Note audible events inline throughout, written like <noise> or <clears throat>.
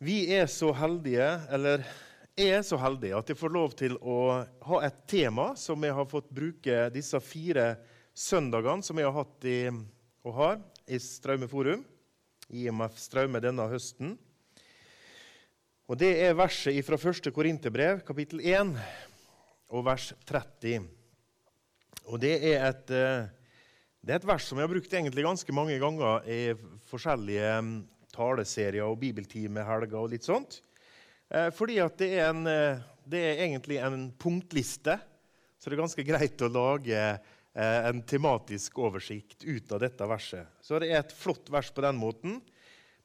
Vi er så heldige, eller er så heldig, at jeg får lov til å ha et tema som jeg har fått bruke disse fire søndagene som jeg har hatt i, og har i Straume Forum, IMF Straume denne høsten. Og Det er verset fra 1. Korinterbrev, kapittel 1, og vers 30. Og det er et, eh, det er et vers som jeg har brukt egentlig ganske mange ganger i forskjellige mm, taleserier og bibeltimehelger og litt sånt. Eh, fordi at det er, en, eh, det er egentlig en punktliste, så det er ganske greit å lage en tematisk oversikt ut av dette verset. Så det er et flott vers på den måten,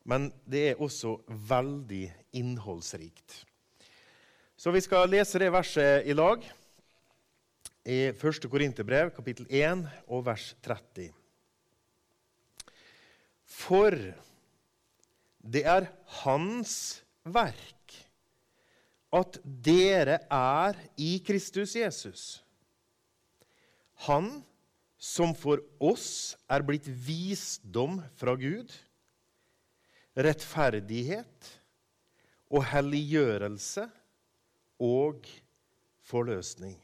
men det er også veldig innholdsrikt. Så vi skal lese det verset i lag i 1. Korinterbrev, kapittel 1, og vers 30. For det er Hans verk at dere er i Kristus Jesus. Han som for oss er blitt visdom fra Gud, rettferdighet og helliggjørelse og forløsning.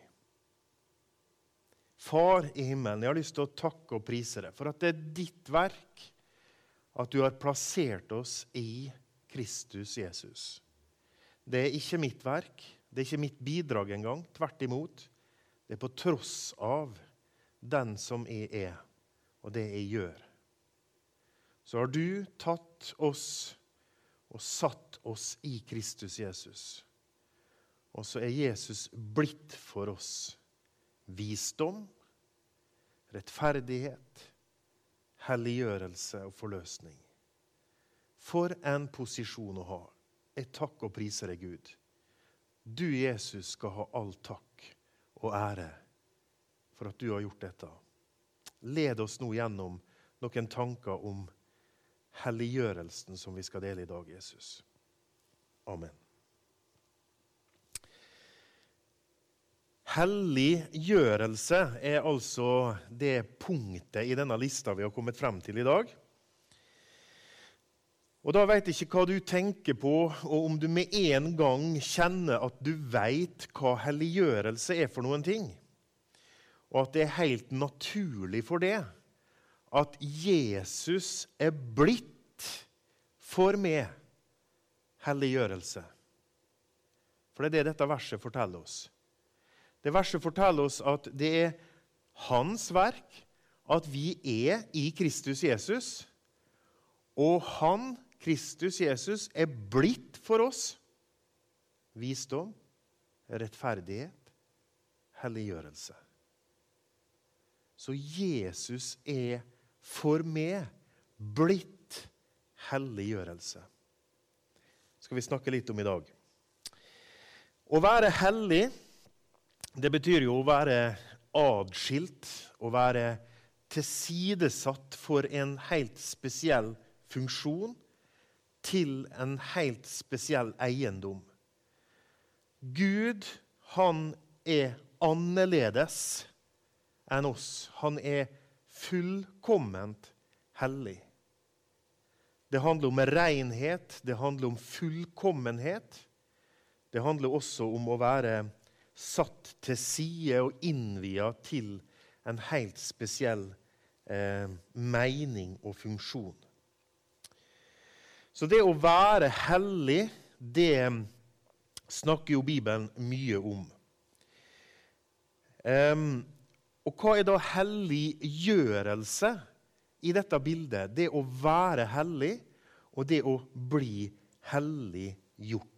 Far i himmelen, jeg har lyst til å takke og prise deg for at det er ditt verk at du har plassert oss i Kristus Jesus. Det er ikke mitt verk, det er ikke mitt bidrag engang. Tvert imot. Det er på tross av den som jeg er, og det jeg gjør. Så har du tatt oss og satt oss i Kristus Jesus. Og så er Jesus blitt for oss visdom, rettferdighet, helliggjørelse og forløsning. For en posisjon å ha. Jeg takker og priser deg, Gud. Du, Jesus, skal ha all takk og ære for at du har gjort dette. Led oss nå gjennom noen tanker om helliggjørelsen som vi skal dele i dag, Jesus. Amen. Helliggjørelse er altså det punktet i denne lista vi har kommet frem til i dag. Og Da vet jeg ikke hva du tenker på, og om du med en gang kjenner at du vet hva helliggjørelse er for noen ting. Og at det er helt naturlig for det at Jesus er blitt for meg helliggjørelse. For det er det dette verset forteller oss. Det verset forteller oss at det er hans verk at vi er i Kristus Jesus. Og han, Kristus Jesus, er blitt for oss visdom, rettferdighet, helliggjørelse. Så Jesus er for meg blitt helliggjørelse. Det skal vi snakke litt om i dag. Å være hellig det betyr jo å være adskilt, å være tilsidesatt for en helt spesiell funksjon til en helt spesiell eiendom. Gud, han er annerledes enn oss. Han er fullkomment hellig. Det handler om renhet, det handler om fullkommenhet. Det handler også om å være satt til side og innvia til en helt spesiell eh, mening og funksjon. Så det å være hellig, det snakker jo Bibelen mye om. Um, og hva er da helliggjørelse i dette bildet? Det å være hellig og det å bli helliggjort.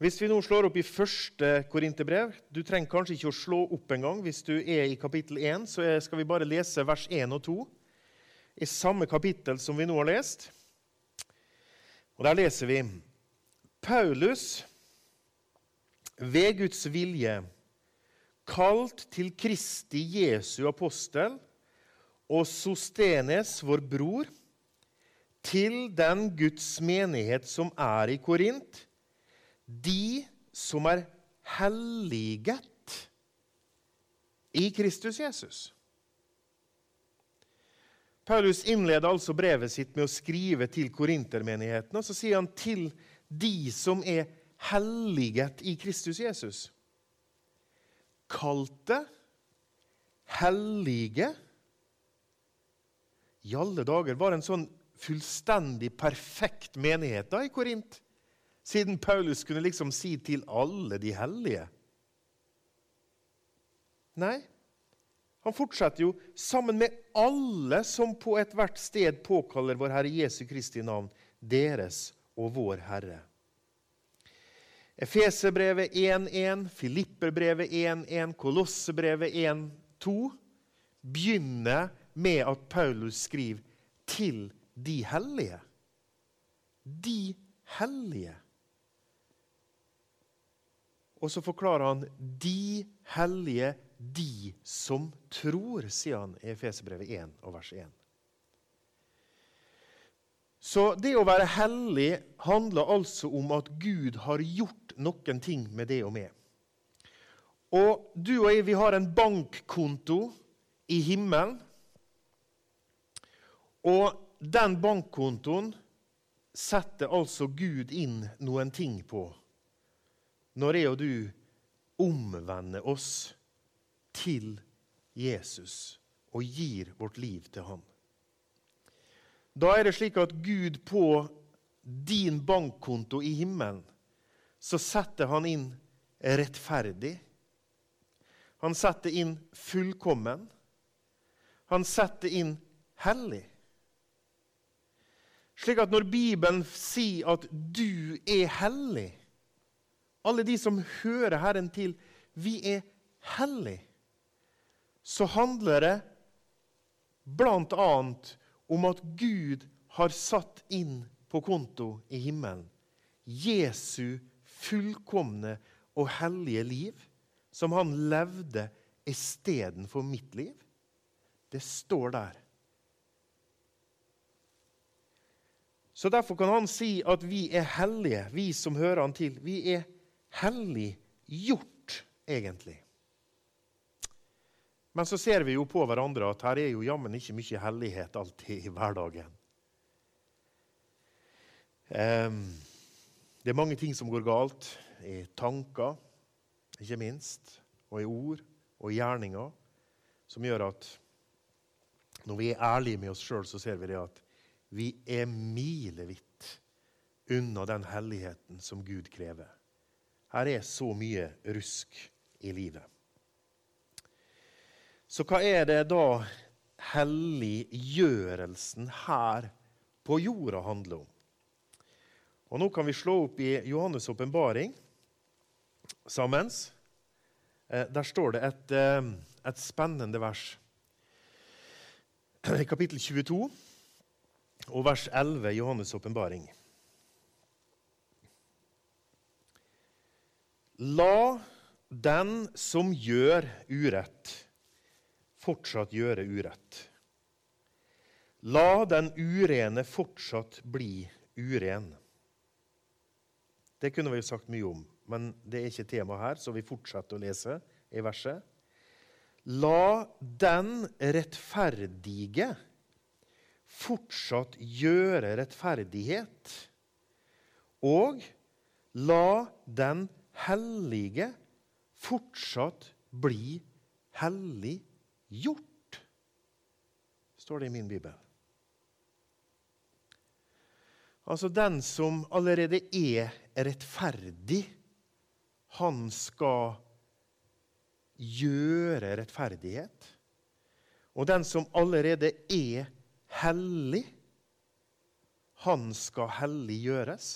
Hvis vi nå slår opp i første Korinterbrev Du trenger kanskje ikke å slå opp engang. Hvis du er i kapittel 1, så skal vi bare lese vers 1 og 2 i samme kapittel som vi nå har lest. Og Der leser vi Paulus, ved Guds vilje, kalt til Kristi Jesu apostel, og Sostenes, vår bror, til den Guds menighet som er i Korint, de som er helliget i Kristus Jesus. Paulus innleder altså brevet sitt med å skrive til korintermenigheten. Og så sier han til de som er helliget i Kristus Jesus. Kalte, hellige I alle dager var en sånn fullstendig perfekt menighet da i Korint. Siden Paulus kunne liksom si 'til alle de hellige'. Nei, han fortsetter jo sammen med alle som på ethvert sted påkaller vår Herre Jesu Kristi navn, deres og vår Herre. Efeserbrevet 1.1, Filipperbrevet 1.1, Kolossebrevet 1.2 begynner med at Paulus skriver 'til de hellige'. De hellige. Og så forklarer han 'de hellige, de som tror', sier han i Efeserbrevet 1 og vers 1. Så det å være hellig handler altså om at Gud har gjort noen ting med det og med. Og du og jeg, vi har en bankkonto i himmelen. Og den bankkontoen setter altså Gud inn noen ting på når jeg og du omvender oss til Jesus og gir vårt liv til ham. Da er det slik at Gud på din bankkonto i himmelen så setter han inn rettferdig. Han setter inn fullkommen. Han setter inn hellig. Slik at når Bibelen sier at du er hellig Alle de som hører Herren til, vi er hellige, Så handler det annet om at Gud har satt inn på konto i himmelen Jesu fullkomne og hellige liv, som han levde istedenfor mitt liv. Det står der. Så Derfor kan han si at vi er hellige, vi som hører han til. Vi er helliggjort, egentlig. Men så ser vi jo på hverandre at her er jo jammen ikke mye hellighet alltid i hverdagen. Det er mange ting som går galt, i tanker ikke minst, og i ord og i gjerninger, som gjør at når vi er ærlige med oss sjøl, så ser vi det at vi er milevidt unna den helligheten som Gud krever. Her er så mye rusk i livet. Så hva er det da helliggjørelsen her på jorda handler om? Og Nå kan vi slå opp i Johannes' åpenbaring sammen. Eh, der står det et, eh, et spennende vers. <clears throat> Kapittel 22 og vers 11 i Johannes' åpenbaring. La den som gjør urett, fortsatt gjøre urett. La den urene fortsatt bli uren. Det kunne vi sagt mye om, men det er ikke tema her, så vi fortsetter å lese i verset. La den rettferdige fortsatt gjøre rettferdighet. Og la den hellige fortsatt bli helliggjort, står det i min bibel. Altså den som allerede er rettferdig, han skal gjøre rettferdighet. Og den som allerede er hellig, han skal helliggjøres.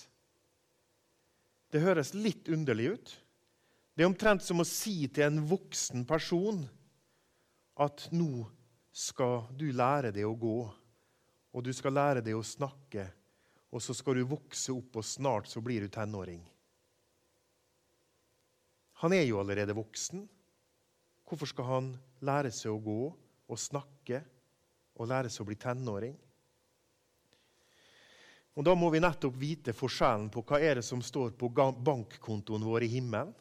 Det høres litt underlig ut. Det er omtrent som å si til en voksen person at nå skal du lære deg å gå, og du skal lære deg å snakke, og så skal du vokse opp, og snart så blir du tenåring. Han er jo allerede voksen. Hvorfor skal han lære seg å gå og snakke og lære seg å bli tenåring? Og Da må vi nettopp vite forskjellen på hva er det som står på bankkontoen vår i himmelen,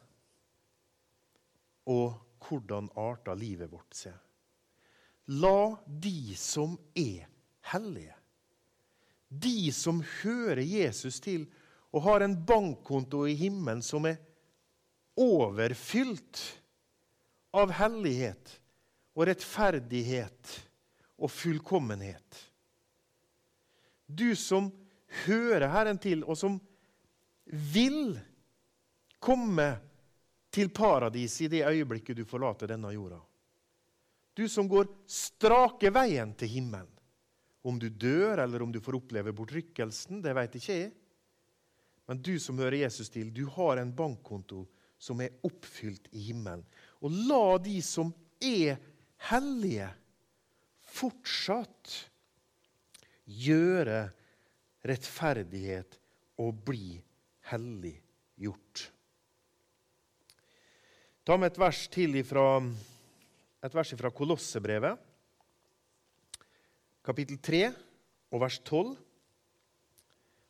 og hvordan arter livet vårt seg. La de som er hellige. De som hører Jesus til og har en bankkonto i himmelen som er overfylt av hellighet og rettferdighet og fullkommenhet. Du som hører Herren til, og som vil komme til paradis i det øyeblikket du forlater denne jorda. Du som går strake veien til himmelen. Om du dør, eller om du får oppleve bortrykkelsen, det vet ikke jeg. Men du som hører Jesus til, du har en bankkonto som er oppfylt i himmelen. Og la de som er hellige, fortsatt gjøre rettferdighet og bli helliggjort. Ta med et vers til ifra, et vers fra Kolossebrevet, kapittel 3 og vers 12.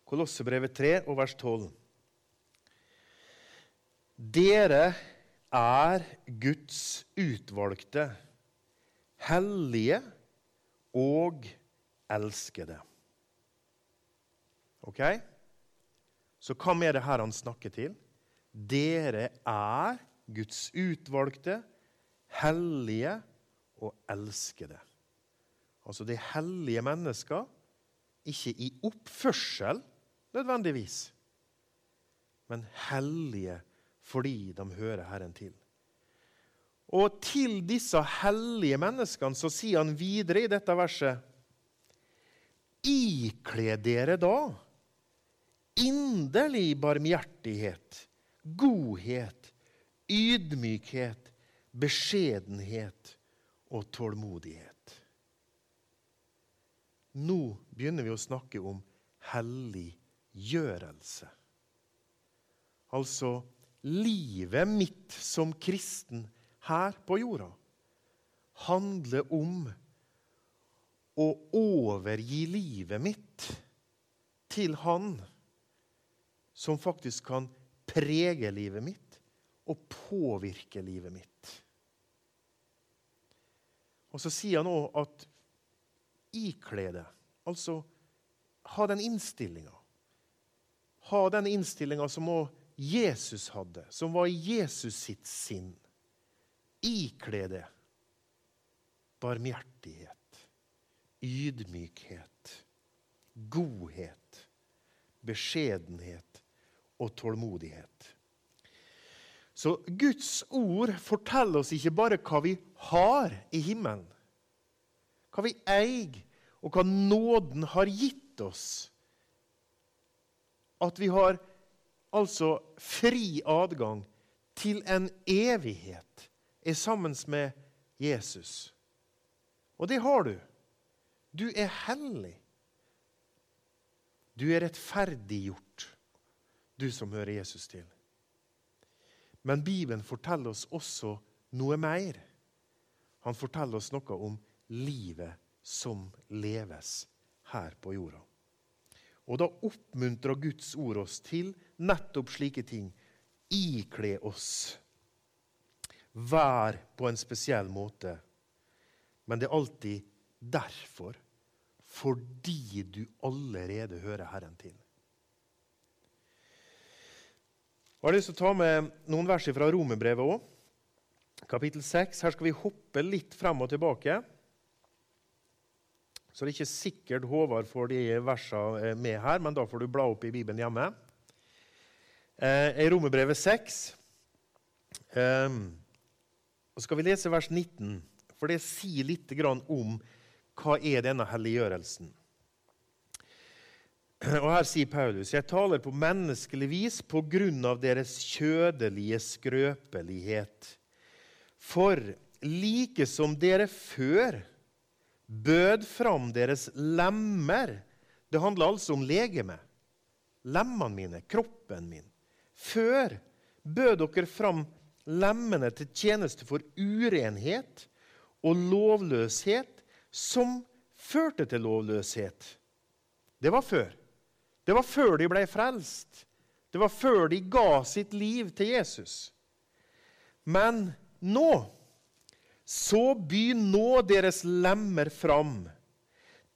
Kolossebrevet 3 og vers 12. Dere er Guds utvalgte, hellige og elskede. Ok? Så hva med det her han snakker til? Dere er Guds utvalgte, hellige og elskede. Altså er hellige mennesker, ikke i oppførsel nødvendigvis, men hellige fordi de hører Herren til. Og til disse hellige menneskene så sier han videre i dette verset Ikle dere da inderlig barmhjertighet, godhet, ydmykhet, beskjedenhet og tålmodighet. Nå begynner vi å snakke om helliggjørelse. Altså livet mitt som kristen her på jorda handler om å overgi livet mitt til Han som faktisk kan prege livet mitt og påvirke livet mitt. Og så sier han òg at ikle det. Altså ha den innstillinga. Ha den innstillinga som òg Jesus hadde, som var i Jesus sitt sinn. Ikle det barmhjertighet, ydmykhet, godhet, beskjedenhet og tålmodighet. Så Guds ord forteller oss ikke bare hva vi har i himmelen, hva vi eier, og hva nåden har gitt oss. At vi har altså fri adgang til en evighet er sammen med Jesus. Og det har du. Du er hellig. Du er rettferdiggjort du som hører Jesus til. Men Bibelen forteller oss også noe mer. Han forteller oss noe om livet som leves her på jorda. Og da oppmuntrer Guds ord oss til nettopp slike ting. Ikle oss. Vær på en spesiell måte. Men det er alltid derfor. Fordi du allerede hører Herren til. Jeg har lyst til å ta med noen vers fra Romerbrevet òg. Kapittel 6. Her skal vi hoppe litt frem og tilbake. Så det er ikke sikkert Håvard får de versene eh, med her, men da får du bla opp i Bibelen hjemme. Eh, I Romerbrevet 6 eh, skal vi lese vers 19, for det sier litt om hva er denne helliggjørelsen og Her sier Paulus.: Jeg taler på menneskelig vis på grunn av deres kjødelige skrøpelighet. For like som dere før bød fram deres lemmer Det handler altså om legeme. Lemmene mine, kroppen min. Før bød dere fram lemmene til tjeneste for urenhet og lovløshet, som førte til lovløshet. Det var før. Det var før de ble frelst. Det var før de ga sitt liv til Jesus. Men nå så by nå deres lemmer fram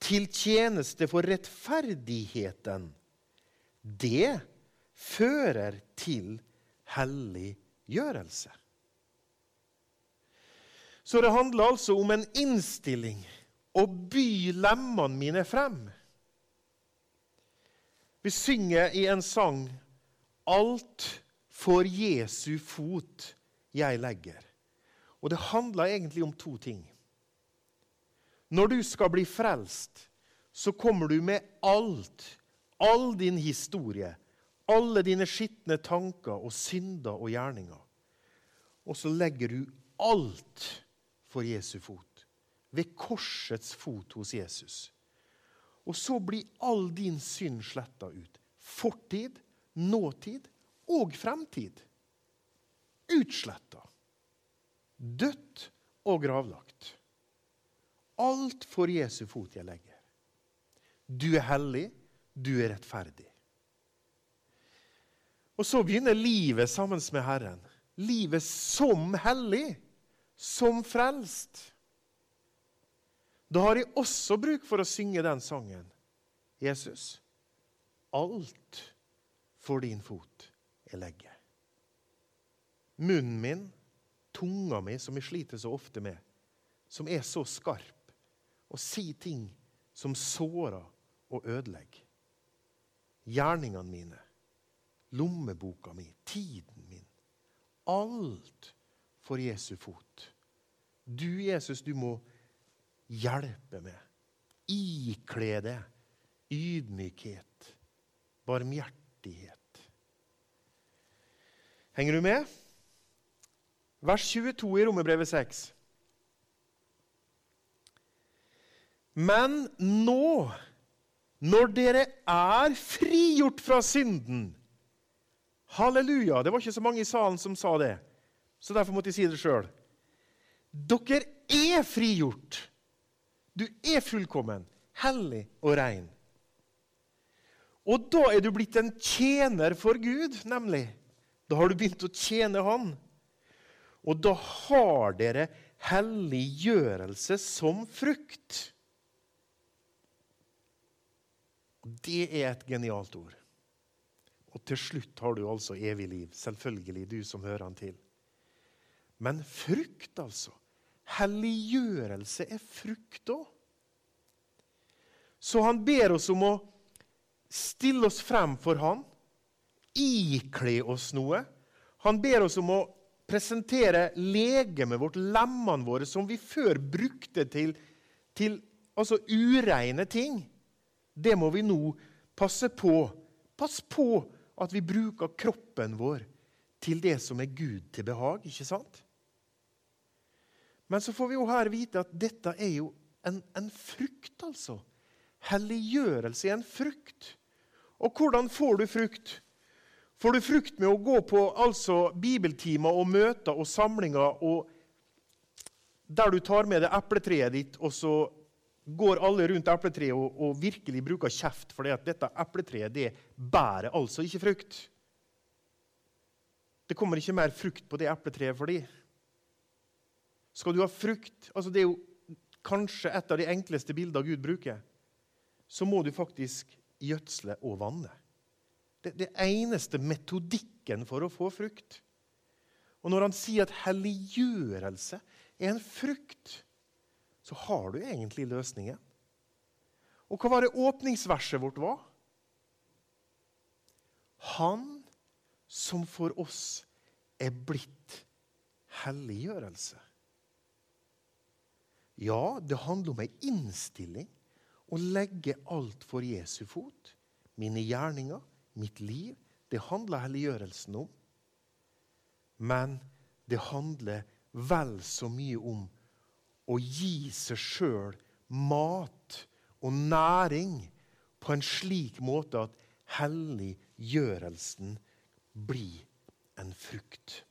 til tjeneste for rettferdigheten, det fører til helliggjørelse. Så det handler altså om en innstilling. Å by lemmene mine frem. Vi synger i en sang 'Alt for Jesu fot jeg legger'. Og det handler egentlig om to ting. Når du skal bli frelst, så kommer du med alt. All din historie. Alle dine skitne tanker og synder og gjerninger. Og så legger du alt for Jesu fot. Ved korsets fot hos Jesus. Og så blir all din synd sletta ut. Fortid, nåtid og fremtid. Utsletta. Dødt og gravlagt. Alt for Jesu fot jeg legger. Du er hellig, du er rettferdig. Og så begynner livet sammen med Herren. Livet som hellig som frelst. Da har jeg også bruk for å synge den sangen. Jesus, alt for din fot jeg legger. Munnen min, tunga mi, som jeg sliter så ofte med, som er så skarp, og sier ting som sårer og ødelegger. Gjerningene mine, lommeboka mi, tiden min. Alt for Jesu fot. Du, Jesus, du må hjelpe meg. Ikle det ydmykhet, barmhjertighet. Henger du med? Vers 22 i Romerbrevet 6. Men nå, når dere er frigjort fra synden Halleluja! Det var ikke så mange i salen som sa det så derfor måtte jeg si det sjøl. Dere er frigjort. Du er fullkommen, hellig og rein. Og da er du blitt en tjener for Gud, nemlig. Da har du begynt å tjene Han. Og da har dere helliggjørelse som frukt. Det er et genialt ord. Og til slutt har du altså evig liv. Selvfølgelig, du som hører han til. Men frukt, altså. Helliggjørelse er frukt òg. Så han ber oss om å stille oss frem for han, ikle oss noe. Han ber oss om å presentere legemet vårt, lemmene våre, som vi før brukte til, til altså ureine ting. Det må vi nå passe på. Pass på at vi bruker kroppen vår til det som er Gud til behag. ikke sant? Men så får vi jo her vite at dette er jo en, en frukt, altså. Helliggjørelse er en frukt. Og hvordan får du frukt? Får du frukt med å gå på altså bibeltimer og møter og samlinger og der du tar med deg epletreet ditt, og så går alle rundt epletreet og, og virkelig bruker kjeft fordi at dette epletreet det bærer altså ikke frukt. Det kommer ikke mer frukt på det epletreet for dem. Skal du ha frukt altså Det er jo kanskje et av de enkleste bildene Gud bruker. Så må du faktisk gjødsle og vanne. Det, det eneste metodikken for å få frukt. Og når han sier at helliggjørelse er en frukt, så har du egentlig løsningen. Og hva var det åpningsverset vårt var? Han som for oss er blitt helliggjørelse. Ja, det handler om ei innstilling. Å legge alt for Jesu fot. Mine gjerninger, mitt liv. Det handler helliggjørelsen om. Men det handler vel så mye om å gi seg sjøl mat og næring på en slik måte at helliggjørelsen blir en frukt.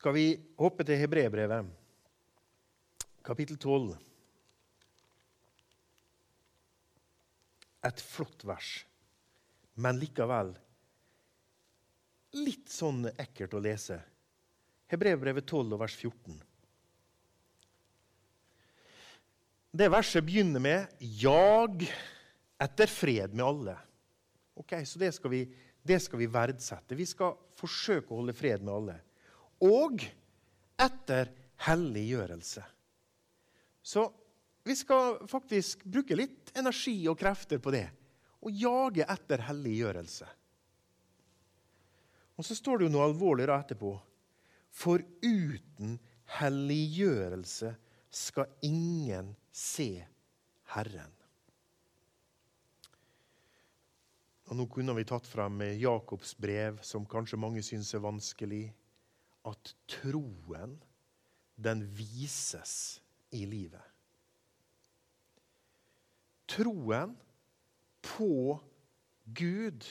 Skal vi hoppe til Hebrebrevet, kapittel 12. Et flott vers, men likevel litt sånn ekkelt å lese. Hebrebrevet 12, vers 14. Det verset begynner med 'jag etter fred med alle'. Ok, Så det skal, vi, det skal vi verdsette. Vi skal forsøke å holde fred med alle. Og etter helliggjørelse. Så vi skal faktisk bruke litt energi og krefter på det. Og jage etter helliggjørelse. Og så står det jo noe alvorlig da etterpå. For uten helliggjørelse skal ingen se Herren. Og Nå kunne vi tatt frem Jakobs brev, som kanskje mange syns er vanskelig. At troen, den vises i livet. Troen på Gud,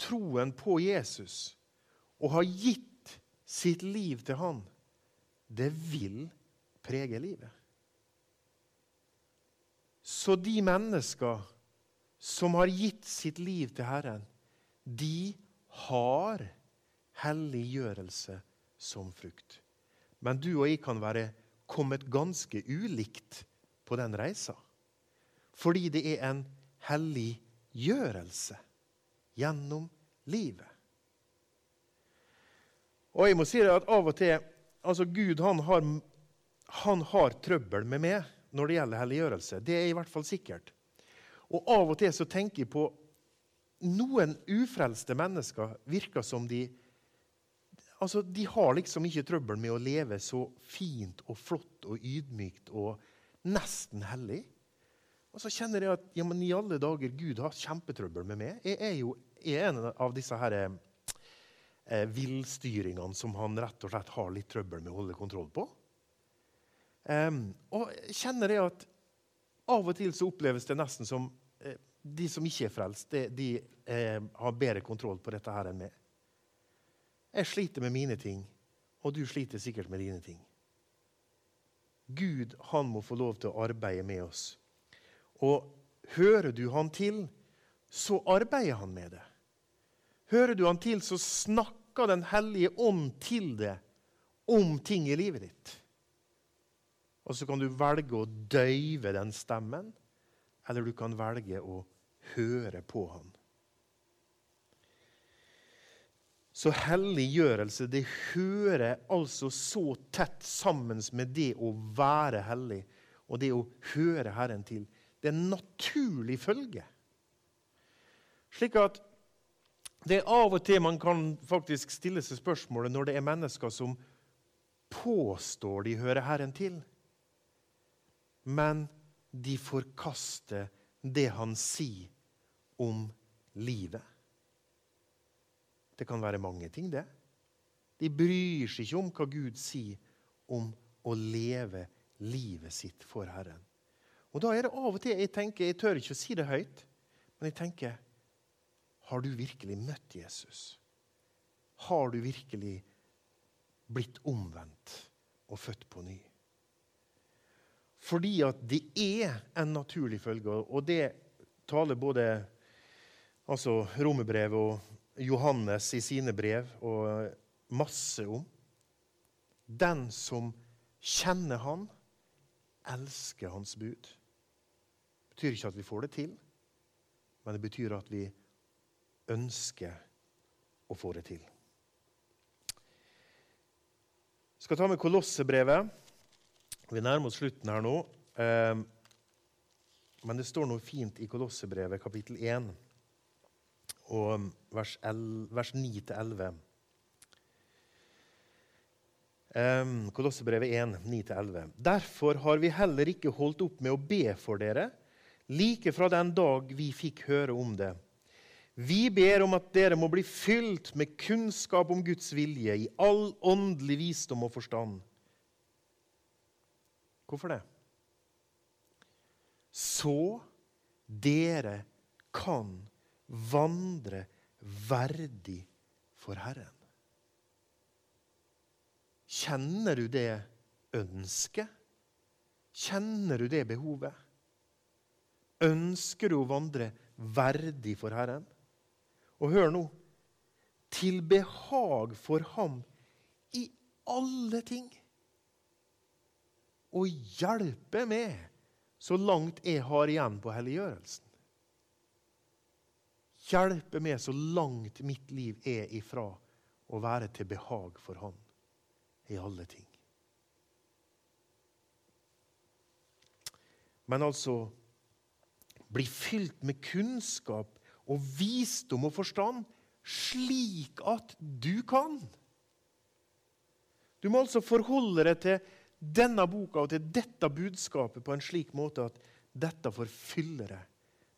troen på Jesus, og ha gitt sitt liv til Han, det vil prege livet. Så de mennesker som har gitt sitt liv til Herren, de har helliggjørelse som frukt. Men du og jeg kan være kommet ganske ulikt på den reisa. Fordi det er en helliggjørelse gjennom livet. Og jeg må si det at av og til altså Gud han har, han har trøbbel med meg når det gjelder helliggjørelse. Det er i hvert fall sikkert. Og av og til så tenker jeg på noen ufrelste mennesker virker som de altså De har liksom ikke trøbbel med å leve så fint og flott og ydmykt og nesten hellig. Og så kjenner jeg at ja, men i alle dager, Gud har kjempetrøbbel med meg. Jeg er jo jeg er en av disse her, eh, villstyringene som han rett og slett har litt trøbbel med å holde kontroll på. Um, og kjenner jeg at av og til så oppleves det nesten som eh, de som ikke er frelst, de, de eh, har bedre kontroll på dette her enn meg. Jeg sliter med mine ting, og du sliter sikkert med dine ting. Gud han må få lov til å arbeide med oss. Og hører du han til, så arbeider han med det. Hører du han til, så snakker Den hellige ånd til det om ting i livet ditt. Og så kan du velge å døyve den stemmen, eller du kan velge å høre på han. Så helliggjørelse det hører altså så tett sammen med det å være hellig og det å høre Herren til. Det er en naturlig følge. Slik at det er av og til man kan faktisk stille seg spørsmålet når det er mennesker som påstår de hører Herren til men de forkaster det han sier om livet. Det kan være mange ting, det. De bryr seg ikke om hva Gud sier om å leve livet sitt for Herren. Og Da er det av og til jeg tenker, jeg tør ikke å si det høyt, men jeg tenker Har du virkelig møtt Jesus? Har du virkelig blitt omvendt og født på ny? Fordi at det er en naturlig følge. Og det taler både altså Romerbrevet og Johannes i sine brev og masse om. Den som kjenner Han, elsker Hans bud. Det betyr ikke at vi får det til, men det betyr at vi ønsker å få det til. Jeg skal ta med Kolossebrevet. Vi nærmer oss slutten her nå. Eh, men det står noe fint i Kolossebrevet, kapittel 1, og vers, vers 9-11. Eh, Kolossebrevet 1, 9-11. Derfor har vi heller ikke holdt opp med å be for dere, like fra den dag vi fikk høre om det. Vi ber om at dere må bli fylt med kunnskap om Guds vilje i all åndelig visdom og forstand Hvorfor det? Så dere kan vandre verdig for Herren. Kjenner du det ønsket? Kjenner du det behovet? Ønsker du å vandre verdig for Herren? Og hør nå til behag for Ham i alle ting og hjelpe med så langt jeg har igjen på helliggjørelsen. Hjelpe meg så langt mitt liv er ifra å være til behag for Han i alle ting. Men altså bli fylt med kunnskap og visdom og forstand, slik at du kan. Du må altså forholde deg til denne boka og til dette budskapet på en slik måte at dette får fylle deg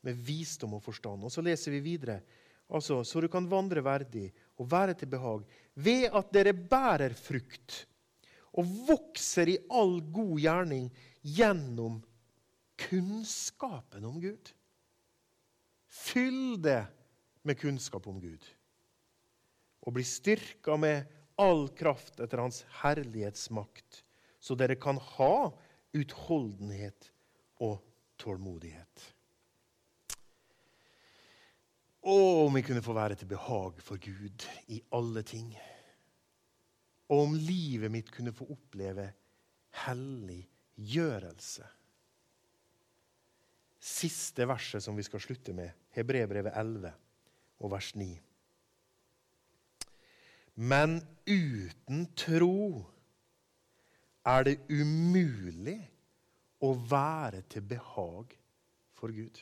med visdom og forstand. Og Så leser vi videre. Altså, så du kan vandre verdig og være til behag ved at dere bærer frukt og vokser i all god gjerning gjennom kunnskapen om Gud. Fyll det med kunnskap om Gud. Og bli styrka med all kraft etter Hans herlighetsmakt, så dere kan ha utholdenhet og tålmodighet. Å, om vi kunne få være til behag for Gud i alle ting. Og om livet mitt kunne få oppleve helliggjørelse. Siste verset som vi skal slutte med, Hebrebrevet 11 og vers 9. Men uten tro er det umulig å være til behag for Gud.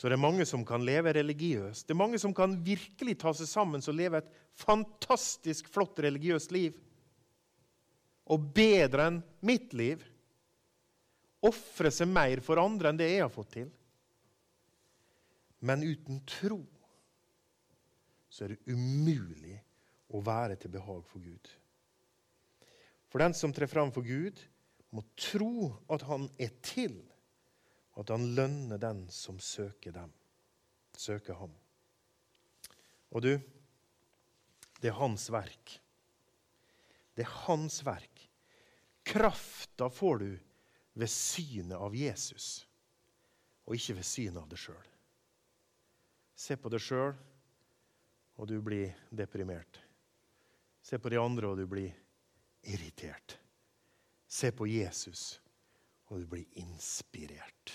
Så det er mange som kan leve religiøst. Det er mange som kan virkelig ta seg sammen og leve et fantastisk flott religiøst liv. Og bedre enn mitt liv. Ofre seg mer for andre enn det jeg har fått til. Men uten tro så er det umulig å være til behag for Gud. For den som trer fram for Gud, må tro at han er til, at han lønner den som søker dem, søker ham. Og du, det er hans verk. Det er hans verk. Krafta får du ved synet av Jesus, og ikke ved synet av deg sjøl. Se på deg sjøl og du blir deprimert. Se på de andre, og du blir irritert. Se på Jesus, og du blir inspirert.